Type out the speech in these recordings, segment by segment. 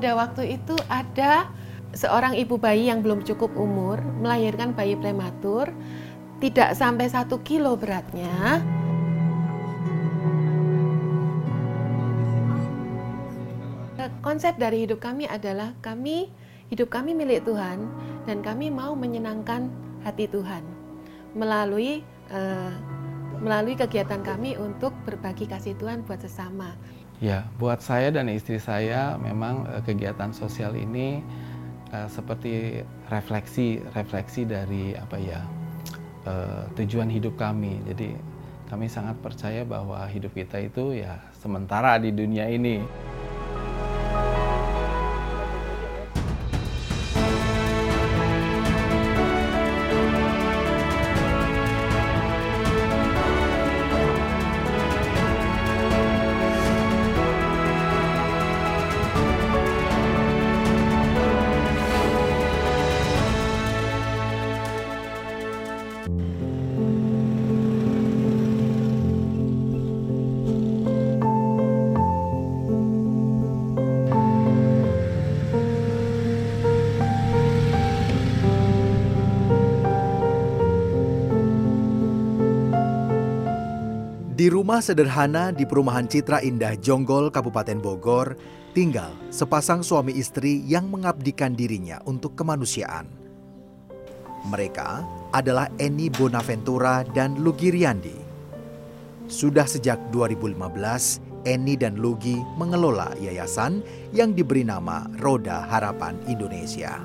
pada waktu itu ada seorang ibu bayi yang belum cukup umur melahirkan bayi prematur, tidak sampai satu kilo beratnya. Konsep dari hidup kami adalah kami hidup kami milik Tuhan dan kami mau menyenangkan hati Tuhan melalui uh, melalui kegiatan kami untuk berbagi kasih Tuhan buat sesama. Ya, buat saya dan istri saya memang uh, kegiatan sosial ini uh, seperti refleksi refleksi dari apa ya uh, tujuan hidup kami. Jadi kami sangat percaya bahwa hidup kita itu ya sementara di dunia ini. Rumah sederhana di perumahan Citra Indah Jonggol, Kabupaten Bogor, tinggal sepasang suami istri yang mengabdikan dirinya untuk kemanusiaan. Mereka adalah Eni Bonaventura dan Lugi Riandi. Sudah sejak 2015, Eni dan Lugi mengelola yayasan yang diberi nama Roda Harapan Indonesia.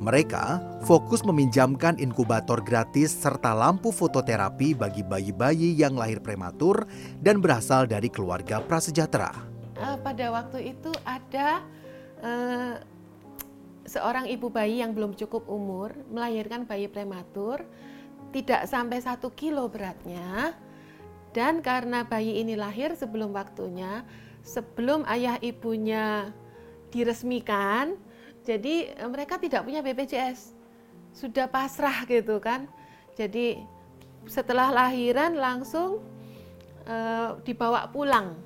Mereka fokus meminjamkan inkubator gratis serta lampu fototerapi bagi bayi-bayi yang lahir prematur dan berasal dari keluarga prasejahtera. Uh, pada waktu itu ada uh, seorang ibu bayi yang belum cukup umur melahirkan bayi prematur, tidak sampai satu kilo beratnya, dan karena bayi ini lahir sebelum waktunya, sebelum ayah ibunya diresmikan, jadi eh, mereka tidak punya BPJS, sudah pasrah gitu kan. Jadi setelah lahiran langsung uh, dibawa pulang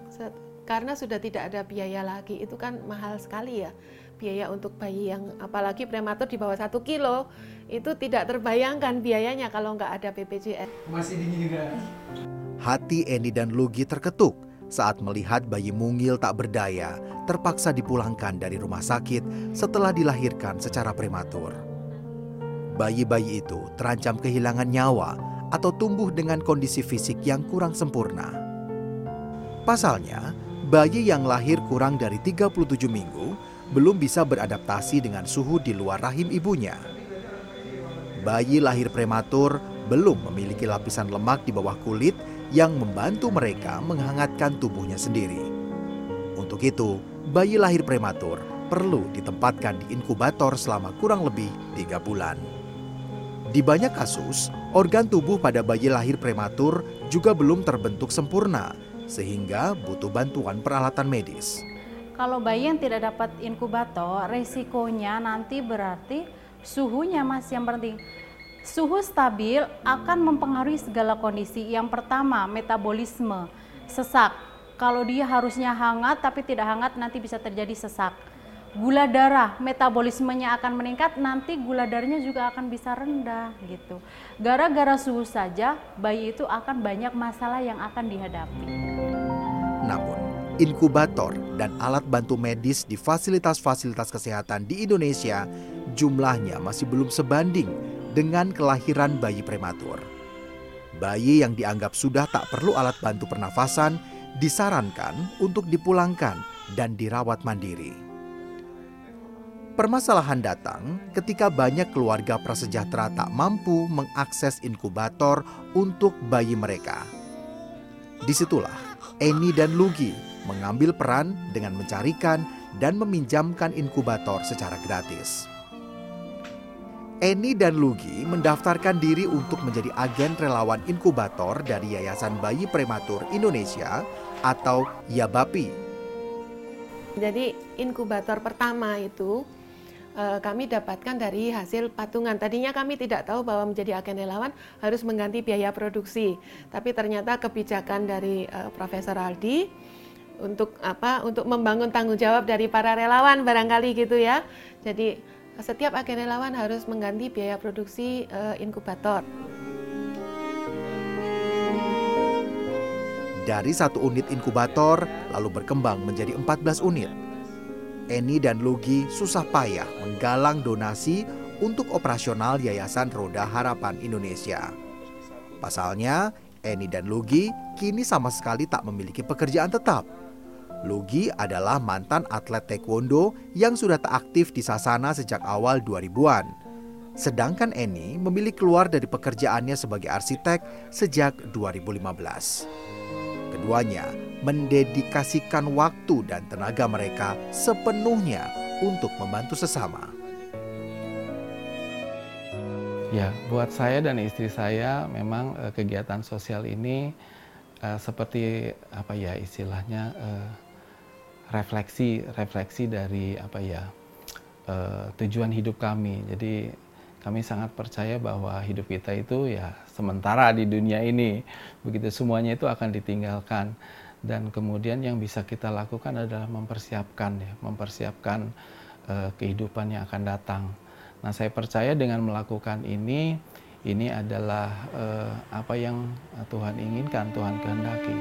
karena sudah tidak ada biaya lagi. Itu kan mahal sekali ya biaya untuk bayi yang apalagi prematur di bawah satu kilo itu tidak terbayangkan biayanya kalau nggak ada BPJS. Masih dingin juga. Hati Eni dan Lugi terketuk saat melihat bayi mungil tak berdaya terpaksa dipulangkan dari rumah sakit setelah dilahirkan secara prematur. Bayi-bayi itu terancam kehilangan nyawa atau tumbuh dengan kondisi fisik yang kurang sempurna. Pasalnya, bayi yang lahir kurang dari 37 minggu belum bisa beradaptasi dengan suhu di luar rahim ibunya. Bayi lahir prematur belum memiliki lapisan lemak di bawah kulit yang membantu mereka menghangatkan tubuhnya sendiri. Untuk itu, bayi lahir prematur perlu ditempatkan di inkubator selama kurang lebih tiga bulan. Di banyak kasus, organ tubuh pada bayi lahir prematur juga belum terbentuk sempurna, sehingga butuh bantuan peralatan medis. Kalau bayi yang tidak dapat inkubator, resikonya nanti berarti suhunya mas yang penting Suhu stabil akan mempengaruhi segala kondisi. Yang pertama, metabolisme, sesak. Kalau dia harusnya hangat tapi tidak hangat nanti bisa terjadi sesak. Gula darah, metabolismenya akan meningkat, nanti gula darahnya juga akan bisa rendah gitu. Gara-gara suhu saja, bayi itu akan banyak masalah yang akan dihadapi. Namun, inkubator dan alat bantu medis di fasilitas-fasilitas kesehatan di Indonesia jumlahnya masih belum sebanding dengan kelahiran bayi prematur. Bayi yang dianggap sudah tak perlu alat bantu pernafasan disarankan untuk dipulangkan dan dirawat mandiri. Permasalahan datang ketika banyak keluarga prasejahtera tak mampu mengakses inkubator untuk bayi mereka. Di situlah Eni dan Lugi mengambil peran dengan mencarikan dan meminjamkan inkubator secara gratis. Eni dan Lugi mendaftarkan diri untuk menjadi agen relawan inkubator dari Yayasan Bayi Prematur Indonesia atau YABAPI. Jadi inkubator pertama itu kami dapatkan dari hasil patungan. Tadinya kami tidak tahu bahwa menjadi agen relawan harus mengganti biaya produksi. Tapi ternyata kebijakan dari uh, Profesor Aldi untuk apa untuk membangun tanggung jawab dari para relawan barangkali gitu ya jadi setiap agen relawan harus mengganti biaya produksi uh, inkubator dari satu unit inkubator lalu berkembang menjadi 14 unit Eni dan Lugi susah payah menggalang donasi untuk operasional Yayasan Roda Harapan Indonesia. Pasalnya, Eni dan Lugi kini sama sekali tak memiliki pekerjaan tetap. Lugi adalah mantan atlet taekwondo yang sudah tak aktif di Sasana sejak awal 2000-an. Sedangkan Eni memilih keluar dari pekerjaannya sebagai arsitek sejak 2015. Keduanya mendedikasikan waktu dan tenaga mereka sepenuhnya untuk membantu sesama. Ya, buat saya dan istri saya memang uh, kegiatan sosial ini uh, seperti apa ya istilahnya uh, refleksi refleksi dari apa ya uh, tujuan hidup kami. Jadi kami sangat percaya bahwa hidup kita itu ya sementara di dunia ini. Begitu semuanya itu akan ditinggalkan dan kemudian yang bisa kita lakukan adalah mempersiapkan ya, mempersiapkan uh, kehidupan yang akan datang. Nah, saya percaya dengan melakukan ini ini adalah uh, apa yang Tuhan inginkan, Tuhan kehendaki.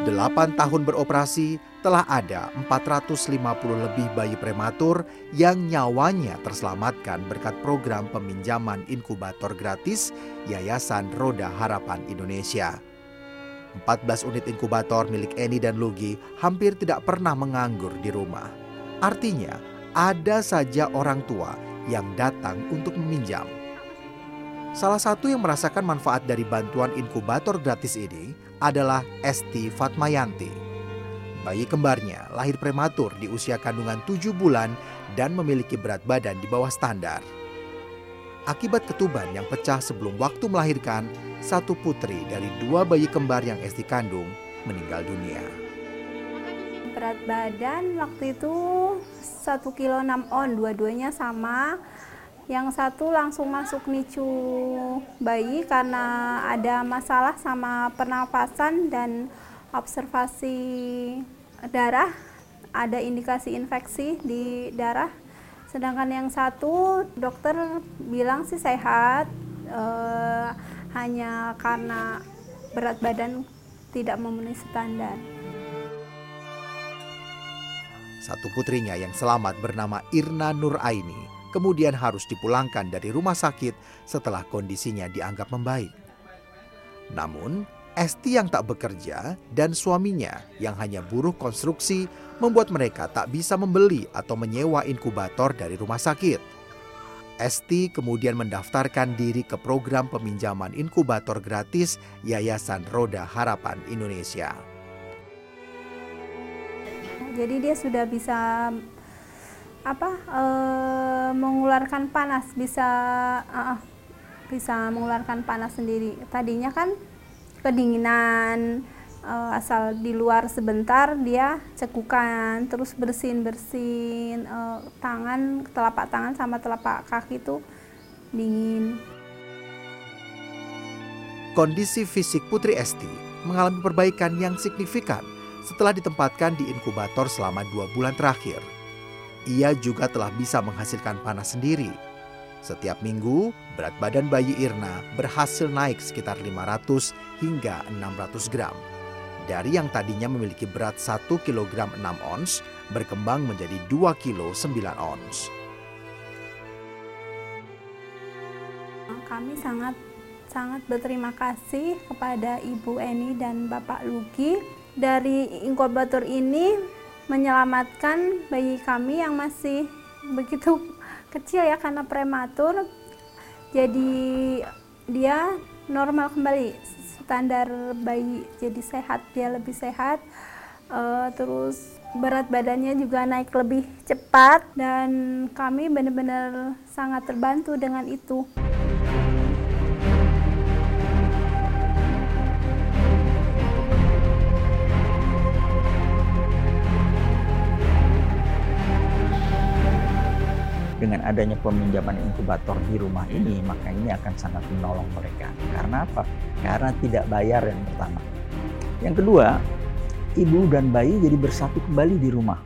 Delapan tahun beroperasi, telah ada 450 lebih bayi prematur yang nyawanya terselamatkan berkat program peminjaman inkubator gratis Yayasan Roda Harapan Indonesia. 14 unit inkubator milik Eni dan Lugi hampir tidak pernah menganggur di rumah. Artinya, ada saja orang tua yang datang untuk meminjam. Salah satu yang merasakan manfaat dari bantuan inkubator gratis ini adalah Esti Fatmayanti. Bayi kembarnya lahir prematur di usia kandungan 7 bulan dan memiliki berat badan di bawah standar. Akibat ketuban yang pecah sebelum waktu melahirkan, satu putri dari dua bayi kembar yang Esti kandung meninggal dunia. Berat badan waktu itu 1 kilo 6 on, dua-duanya sama. Yang satu langsung masuk nicu bayi karena ada masalah sama pernafasan dan observasi darah. Ada indikasi infeksi di darah sedangkan yang satu dokter bilang sih sehat eh, hanya karena berat badan tidak memenuhi standar satu putrinya yang selamat bernama Irna Nur Aini kemudian harus dipulangkan dari rumah sakit setelah kondisinya dianggap membaik. Namun, Esti yang tak bekerja dan suaminya yang hanya buruh konstruksi membuat mereka tak bisa membeli atau menyewa inkubator dari rumah sakit. Esti kemudian mendaftarkan diri ke program peminjaman inkubator gratis Yayasan Roda Harapan Indonesia. Jadi dia sudah bisa apa uh, mengeluarkan panas bisa uh, bisa mengeluarkan panas sendiri tadinya kan kedinginan uh, asal di luar sebentar dia cekukan terus bersin bersin uh, tangan telapak tangan sama telapak kaki itu dingin kondisi fisik Putri Esti mengalami perbaikan yang signifikan setelah ditempatkan di inkubator selama dua bulan terakhir ia juga telah bisa menghasilkan panas sendiri. Setiap minggu, berat badan bayi Irna berhasil naik sekitar 500 hingga 600 gram. Dari yang tadinya memiliki berat 1 kg 6 ons, berkembang menjadi 2 kg 9 ons. Kami sangat sangat berterima kasih kepada Ibu Eni dan Bapak Lugi. Dari inkubator ini menyelamatkan bayi kami yang masih begitu kecil ya karena prematur. Jadi dia normal kembali standar bayi jadi sehat dia lebih sehat uh, terus berat badannya juga naik lebih cepat dan kami benar-benar sangat terbantu dengan itu. Dengan adanya peminjaman inkubator di rumah ini, maka ini akan sangat menolong mereka. Karena apa? Karena tidak bayar yang pertama. Yang kedua, ibu dan bayi jadi bersatu kembali di rumah.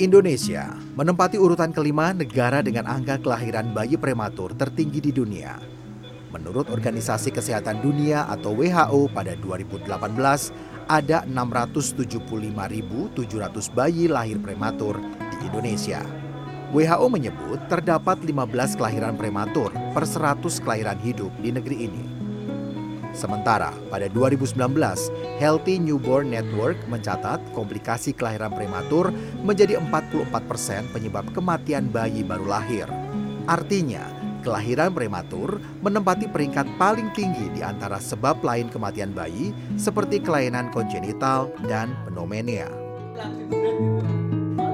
Indonesia menempati urutan kelima negara dengan angka kelahiran bayi prematur tertinggi di dunia. Menurut Organisasi Kesehatan Dunia atau WHO pada 2018, ada 675.700 bayi lahir prematur di Indonesia. WHO menyebut terdapat 15 kelahiran prematur per 100 kelahiran hidup di negeri ini. Sementara pada 2019, Healthy Newborn Network mencatat komplikasi kelahiran prematur menjadi 44% penyebab kematian bayi baru lahir. Artinya, kelahiran prematur menempati peringkat paling tinggi di antara sebab lain kematian bayi seperti kelainan kongenital dan pneumonia.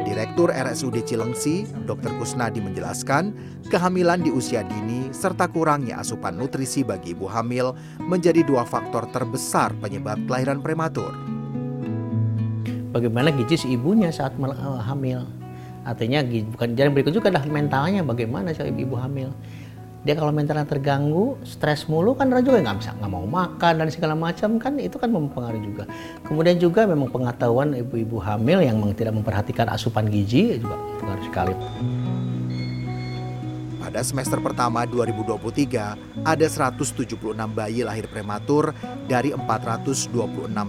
Direktur RSUD Cilengsi, Dr. Kusnadi menjelaskan, kehamilan di usia dini serta kurangnya asupan nutrisi bagi ibu hamil menjadi dua faktor terbesar penyebab kelahiran prematur. Bagaimana gizi si ibunya saat hamil? Artinya bukan jalan berikut juga adalah mentalnya bagaimana si ibu hamil dia kalau mentalnya terganggu, stres mulu kan orang juga nggak bisa nggak mau makan dan segala macam kan itu kan mempengaruhi juga. Kemudian juga memang pengetahuan ibu-ibu hamil yang tidak memperhatikan asupan gizi juga mempengaruhi sekali. Pada semester pertama 2023, ada 176 bayi lahir prematur dari 426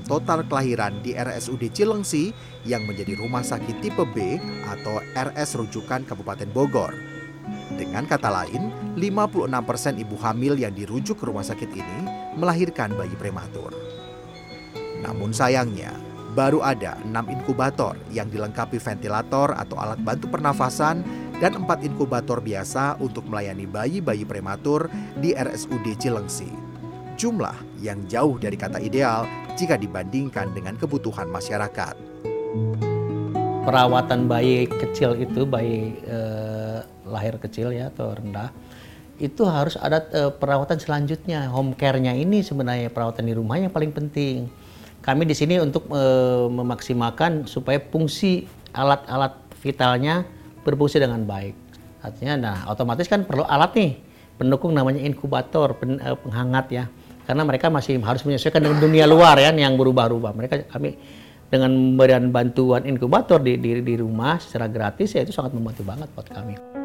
total kelahiran di RSUD Cilengsi yang menjadi rumah sakit tipe B atau RS rujukan Kabupaten Bogor. Dengan kata lain, 56% ibu hamil yang dirujuk ke rumah sakit ini melahirkan bayi prematur. Namun sayangnya, baru ada 6 inkubator yang dilengkapi ventilator atau alat bantu pernafasan dan 4 inkubator biasa untuk melayani bayi-bayi prematur di RSUD Cilengsi. Jumlah yang jauh dari kata ideal jika dibandingkan dengan kebutuhan masyarakat. Perawatan bayi kecil itu, bayi eh, lahir kecil ya atau rendah, itu harus ada uh, perawatan selanjutnya. Home care-nya ini sebenarnya perawatan di rumah yang paling penting. Kami di sini untuk uh, memaksimalkan supaya fungsi alat-alat vitalnya berfungsi dengan baik. Artinya, nah otomatis kan perlu alat nih, pendukung namanya inkubator, pen, uh, penghangat ya. Karena mereka masih harus menyesuaikan dengan dunia luar ya, yang berubah-ubah. Mereka kami dengan memberikan bantuan inkubator di, di, di rumah secara gratis ya itu sangat membantu banget buat kami.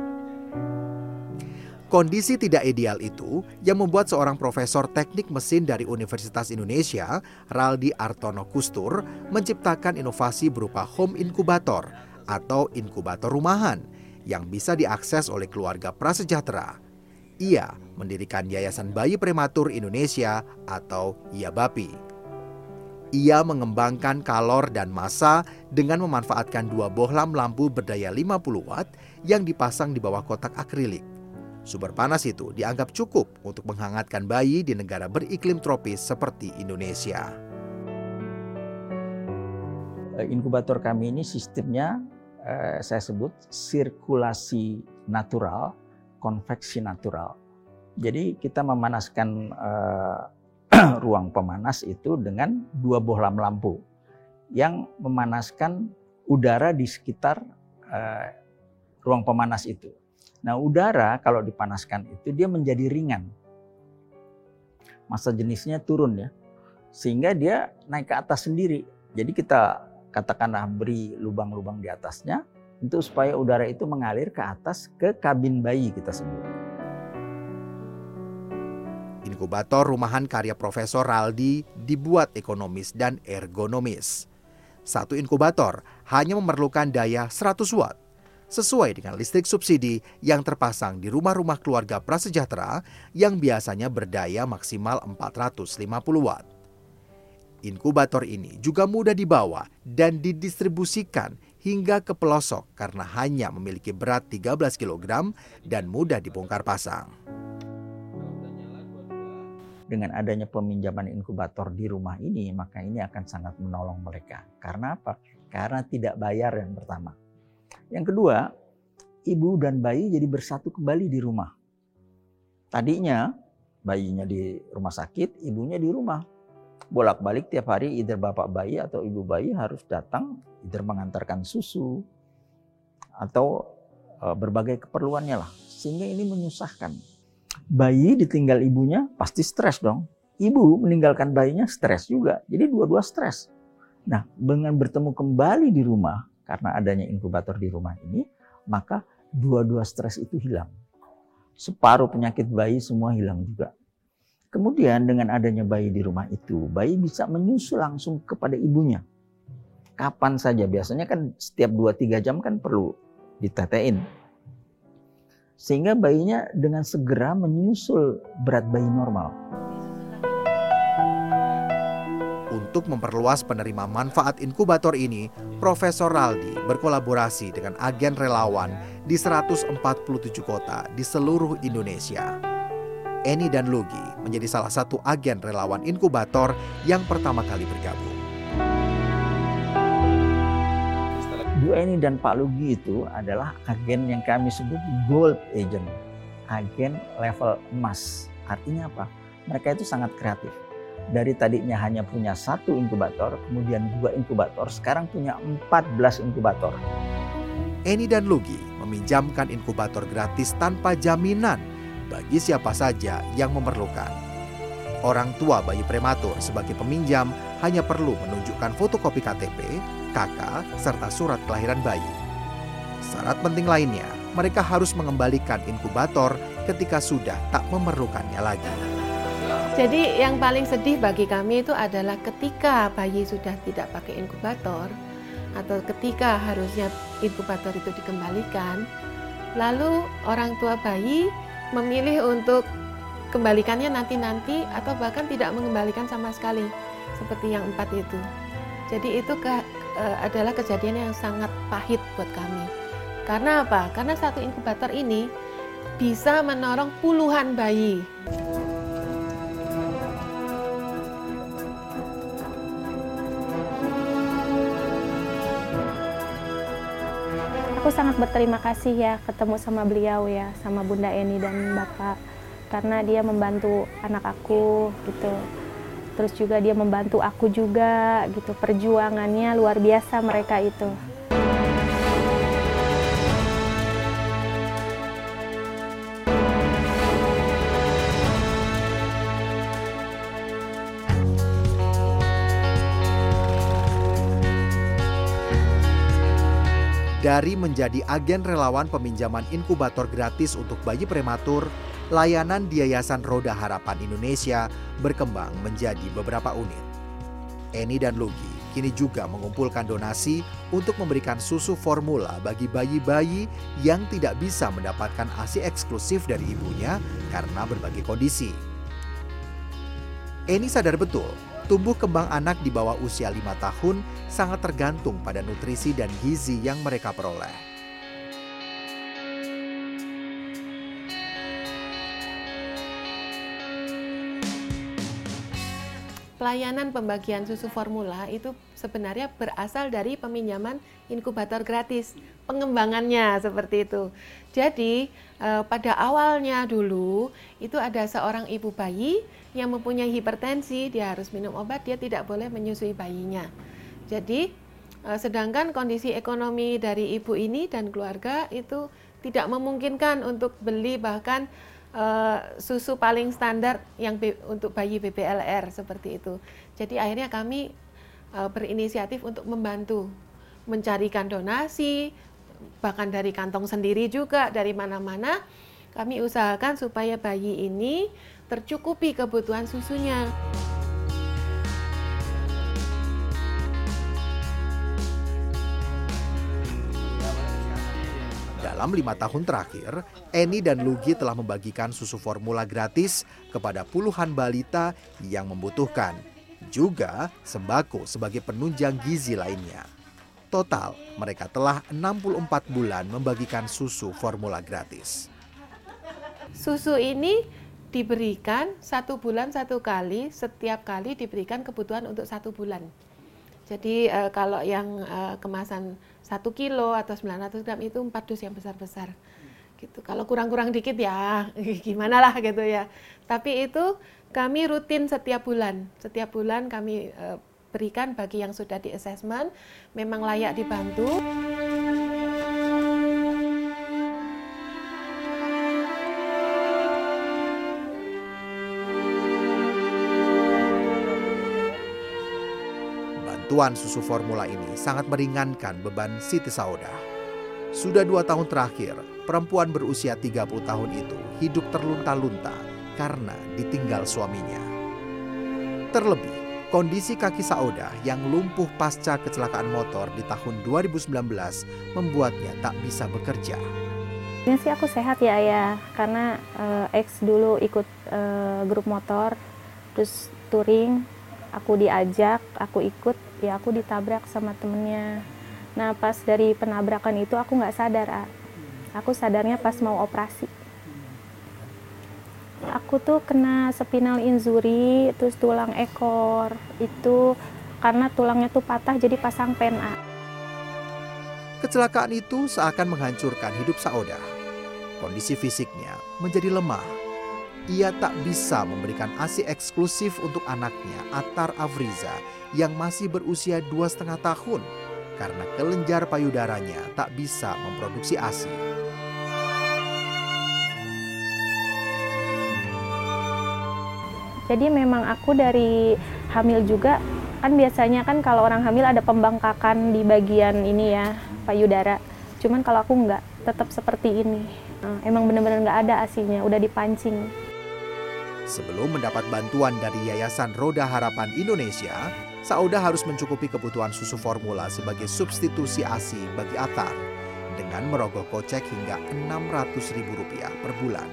Kondisi tidak ideal itu yang membuat seorang profesor teknik mesin dari Universitas Indonesia, Raldi Artono Kustur, menciptakan inovasi berupa home inkubator atau inkubator rumahan yang bisa diakses oleh keluarga prasejahtera. Ia mendirikan Yayasan Bayi Prematur Indonesia atau IABAPI. Ia mengembangkan kalor dan massa dengan memanfaatkan dua bohlam lampu berdaya 50 watt yang dipasang di bawah kotak akrilik. Sumber panas itu dianggap cukup untuk menghangatkan bayi di negara beriklim tropis seperti Indonesia. Eh, inkubator kami ini sistemnya eh, saya sebut sirkulasi natural, konveksi natural. Jadi kita memanaskan eh, ruang pemanas itu dengan dua bohlam lampu yang memanaskan udara di sekitar eh, ruang pemanas itu. Nah, udara kalau dipanaskan itu dia menjadi ringan. Masa jenisnya turun ya. Sehingga dia naik ke atas sendiri. Jadi kita katakanlah beri lubang-lubang di atasnya untuk supaya udara itu mengalir ke atas ke kabin bayi kita sebut. Inkubator rumahan karya Profesor Raldi dibuat ekonomis dan ergonomis. Satu inkubator hanya memerlukan daya 100 watt sesuai dengan listrik subsidi yang terpasang di rumah-rumah keluarga prasejahtera yang biasanya berdaya maksimal 450 watt. Inkubator ini juga mudah dibawa dan didistribusikan hingga ke pelosok karena hanya memiliki berat 13 kg dan mudah dibongkar pasang. Dengan adanya peminjaman inkubator di rumah ini, maka ini akan sangat menolong mereka. Karena apa? Karena tidak bayar yang pertama yang kedua, ibu dan bayi jadi bersatu kembali di rumah. Tadinya bayinya di rumah sakit, ibunya di rumah. Bolak-balik tiap hari either bapak bayi atau ibu bayi harus datang either mengantarkan susu atau uh, berbagai keperluannya lah. Sehingga ini menyusahkan. Bayi ditinggal ibunya pasti stres dong. Ibu meninggalkan bayinya stres juga. Jadi dua-dua stres. Nah, dengan bertemu kembali di rumah karena adanya inkubator di rumah ini, maka dua-dua stres itu hilang. Separuh penyakit bayi semua hilang juga. Kemudian dengan adanya bayi di rumah itu, bayi bisa menyusul langsung kepada ibunya kapan saja. Biasanya kan setiap 2-3 jam kan perlu ditetein. Sehingga bayinya dengan segera menyusul berat bayi normal. Untuk memperluas penerima manfaat inkubator ini, Profesor Raldi berkolaborasi dengan agen relawan di 147 kota di seluruh Indonesia. Eni dan Lugi menjadi salah satu agen relawan inkubator yang pertama kali bergabung. Bu Eni dan Pak Lugi itu adalah agen yang kami sebut gold agent, agen level emas. Artinya apa? Mereka itu sangat kreatif. Dari tadinya hanya punya satu inkubator, kemudian dua inkubator, sekarang punya 14 inkubator. Eni dan Lugi meminjamkan inkubator gratis tanpa jaminan bagi siapa saja yang memerlukan. Orang tua bayi prematur sebagai peminjam hanya perlu menunjukkan fotokopi KTP, KK, serta surat kelahiran bayi. Syarat penting lainnya, mereka harus mengembalikan inkubator ketika sudah tak memerlukannya lagi. Jadi yang paling sedih bagi kami itu adalah ketika bayi sudah tidak pakai inkubator atau ketika harusnya inkubator itu dikembalikan, lalu orang tua bayi memilih untuk kembalikannya nanti-nanti atau bahkan tidak mengembalikan sama sekali seperti yang empat itu. Jadi itu ke, e, adalah kejadian yang sangat pahit buat kami. Karena apa? Karena satu inkubator ini bisa menorong puluhan bayi. Aku sangat berterima kasih ya ketemu sama beliau ya, sama Bunda Eni dan Bapak. Karena dia membantu anak aku gitu. Terus juga dia membantu aku juga gitu. Perjuangannya luar biasa mereka itu Dari menjadi agen relawan peminjaman inkubator gratis untuk bayi prematur, layanan di Yayasan Roda Harapan Indonesia berkembang menjadi beberapa unit. Eni dan Lugi kini juga mengumpulkan donasi untuk memberikan susu formula bagi bayi-bayi yang tidak bisa mendapatkan ASI eksklusif dari ibunya karena berbagai kondisi. Eni sadar betul, tumbuh kembang anak di bawah usia 5 tahun sangat tergantung pada nutrisi dan gizi yang mereka peroleh. pelayanan pembagian susu formula itu sebenarnya berasal dari peminjaman inkubator gratis, pengembangannya seperti itu. Jadi eh, pada awalnya dulu itu ada seorang ibu bayi yang mempunyai hipertensi, dia harus minum obat, dia tidak boleh menyusui bayinya. Jadi eh, sedangkan kondisi ekonomi dari ibu ini dan keluarga itu tidak memungkinkan untuk beli bahkan uh, susu paling standar yang untuk bayi BBLR seperti itu. Jadi akhirnya kami uh, berinisiatif untuk membantu mencarikan donasi bahkan dari kantong sendiri juga dari mana-mana kami usahakan supaya bayi ini tercukupi kebutuhan susunya. Dalam lima tahun terakhir, Eni dan Lugi telah membagikan susu formula gratis kepada puluhan balita yang membutuhkan. Juga sembako sebagai penunjang gizi lainnya. Total, mereka telah 64 bulan membagikan susu formula gratis. Susu ini diberikan satu bulan satu kali, setiap kali diberikan kebutuhan untuk satu bulan. Jadi uh, kalau yang uh, kemasan 1 kilo atau 900 gram itu 4 dus yang besar-besar. Gitu. Kalau kurang-kurang dikit ya gimana lah gitu ya. Tapi itu kami rutin setiap bulan. Setiap bulan kami e, berikan bagi yang sudah di assessment memang layak dibantu. Bantuan susu formula ini sangat meringankan beban Siti Saudah. Sudah dua tahun terakhir, perempuan berusia 30 tahun itu hidup terlunta-lunta karena ditinggal suaminya. Terlebih, kondisi kaki Saudah yang lumpuh pasca kecelakaan motor di tahun 2019 membuatnya tak bisa bekerja. Ini sih aku sehat ya ayah, karena eh, ex dulu ikut eh, grup motor, terus touring, aku diajak, aku ikut, ya aku ditabrak sama temennya. Nah pas dari penabrakan itu aku nggak sadar, A. aku sadarnya pas mau operasi. Aku tuh kena spinal injury, terus tulang ekor, itu karena tulangnya tuh patah jadi pasang pen A. Kecelakaan itu seakan menghancurkan hidup Saudah. Kondisi fisiknya menjadi lemah. Ia tak bisa memberikan ASI eksklusif untuk anaknya Atar Afriza yang masih berusia dua setengah tahun karena kelenjar payudaranya tak bisa memproduksi ASI. Jadi memang aku dari hamil juga kan biasanya kan kalau orang hamil ada pembengkakan di bagian ini ya payudara. Cuman kalau aku nggak, tetap seperti ini. Nah, emang benar-benar nggak ada asinya, udah dipancing. Sebelum mendapat bantuan dari Yayasan Roda Harapan Indonesia, Sauda harus mencukupi kebutuhan susu formula sebagai substitusi ASI bagi Atar dengan merogoh kocek hingga Rp600.000 per bulan.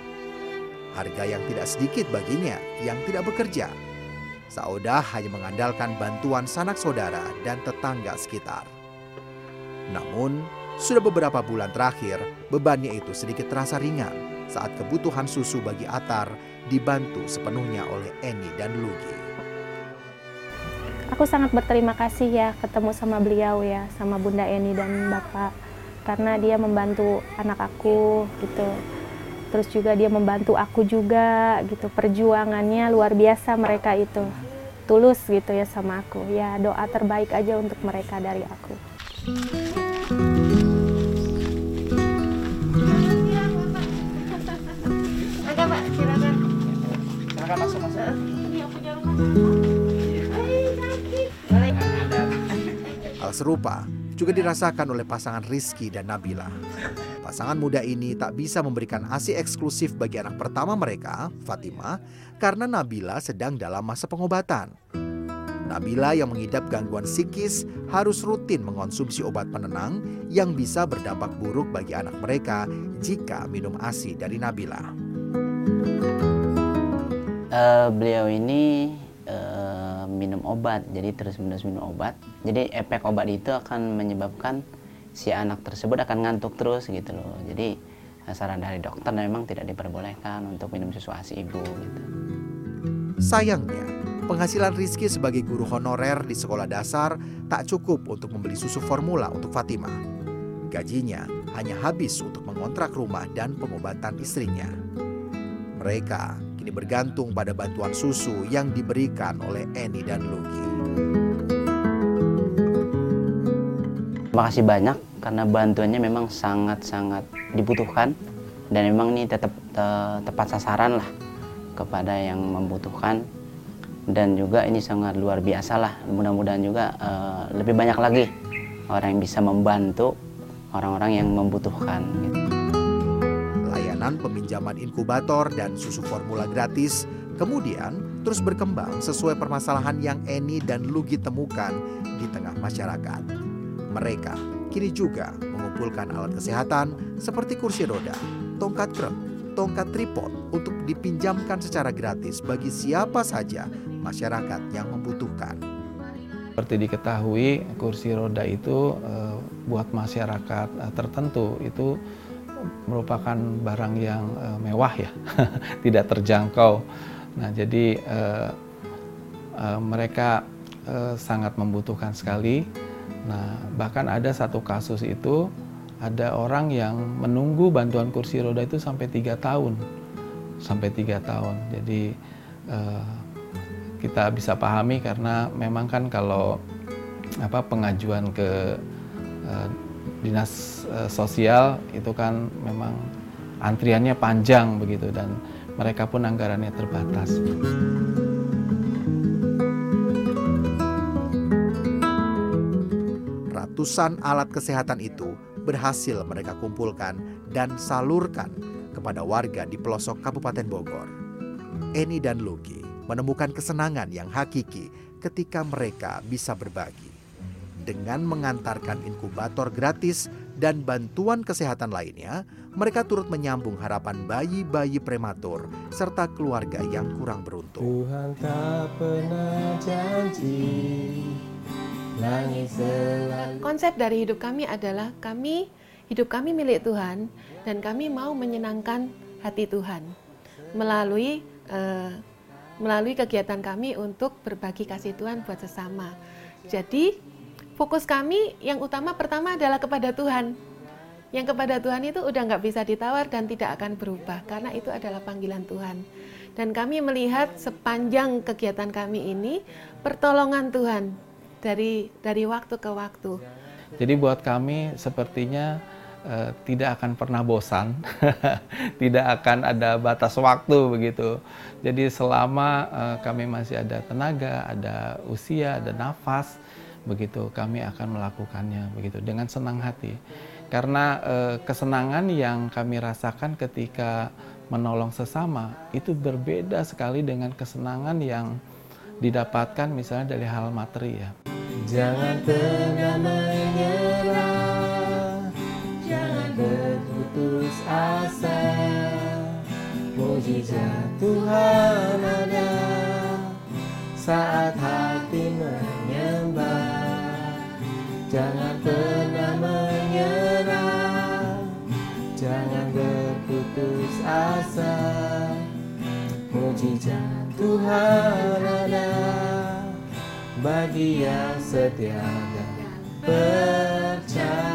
Harga yang tidak sedikit baginya yang tidak bekerja. Sauda hanya mengandalkan bantuan sanak saudara dan tetangga sekitar. Namun, sudah beberapa bulan terakhir, bebannya itu sedikit terasa ringan saat kebutuhan susu bagi Atar dibantu sepenuhnya oleh Eni dan Lugi. Aku sangat berterima kasih ya ketemu sama beliau ya, sama Bunda Eni dan Bapak. Karena dia membantu anak aku gitu. Terus juga dia membantu aku juga gitu. Perjuangannya luar biasa mereka itu. Tulus gitu ya sama aku. Ya doa terbaik aja untuk mereka dari aku. Hal serupa juga dirasakan oleh pasangan Rizky dan Nabila. Pasangan muda ini tak bisa memberikan ASI eksklusif bagi anak pertama mereka, Fatima, karena Nabila sedang dalam masa pengobatan. Nabila yang mengidap gangguan psikis harus rutin mengonsumsi obat penenang yang bisa berdampak buruk bagi anak mereka jika minum ASI dari Nabila. Uh, beliau ini uh, minum obat, jadi terus menerus minum obat. Jadi efek obat itu akan menyebabkan si anak tersebut akan ngantuk terus gitu loh. Jadi saran dari dokter memang tidak diperbolehkan untuk minum susu ASI ibu gitu. Sayangnya, penghasilan Rizky sebagai guru honorer di sekolah dasar tak cukup untuk membeli susu formula untuk Fatima. Gajinya hanya habis untuk mengontrak rumah dan pengobatan istrinya. Mereka kini bergantung pada bantuan susu yang diberikan oleh Eni dan Lugi. Terima kasih banyak karena bantuannya memang sangat-sangat dibutuhkan dan memang ini tetap te, tepat sasaran lah kepada yang membutuhkan dan juga ini sangat luar biasa lah mudah-mudahan juga uh, lebih banyak lagi orang yang bisa membantu orang-orang yang membutuhkan gitu. Layanan peminjaman inkubator dan susu formula gratis kemudian terus berkembang sesuai permasalahan yang Eni dan Lugi temukan di tengah masyarakat. Mereka kini juga mengumpulkan alat kesehatan seperti kursi roda, tongkat krem, tongkat tripod untuk dipinjamkan secara gratis bagi siapa saja masyarakat yang membutuhkan. Seperti diketahui, kursi roda itu uh, buat masyarakat uh, tertentu itu merupakan barang yang uh, mewah ya, tidak terjangkau. Nah, jadi uh, uh, mereka uh, sangat membutuhkan sekali. Nah, bahkan ada satu kasus itu ada orang yang menunggu bantuan kursi roda itu sampai tiga tahun, sampai tiga tahun. Jadi uh, kita bisa pahami karena memang kan kalau apa pengajuan ke uh, dinas uh, sosial itu kan memang antriannya panjang begitu dan mereka pun anggarannya terbatas. ratusan alat kesehatan itu berhasil mereka kumpulkan dan salurkan kepada warga di pelosok Kabupaten Bogor. Eni dan Lugi menemukan kesenangan yang hakiki ketika mereka bisa berbagi. Dengan mengantarkan inkubator gratis dan bantuan kesehatan lainnya, mereka turut menyambung harapan bayi-bayi prematur serta keluarga yang kurang beruntung. Tuhan tak pernah janji langit selalu Konsep dari hidup kami adalah kami hidup kami milik Tuhan dan kami mau menyenangkan hati Tuhan melalui eh, melalui kegiatan kami untuk berbagi kasih Tuhan buat sesama. Jadi fokus kami yang utama pertama adalah kepada Tuhan. Yang kepada Tuhan itu udah nggak bisa ditawar dan tidak akan berubah karena itu adalah panggilan Tuhan. Dan kami melihat sepanjang kegiatan kami ini pertolongan Tuhan dari dari waktu ke waktu. Jadi buat kami sepertinya uh, tidak akan pernah bosan, tidak akan ada batas waktu begitu. Jadi selama uh, kami masih ada tenaga, ada usia, ada nafas, begitu kami akan melakukannya begitu dengan senang hati. Karena uh, kesenangan yang kami rasakan ketika menolong sesama itu berbeda sekali dengan kesenangan yang didapatkan misalnya dari hal materi ya. Jangan pernah menyerah Jangan berputus asa Mujizat Tuhan ada Saat hati menyembah Jangan pernah menyerah Jangan berputus asa Mujizat Tuhan ada bagi yang setia dan percaya.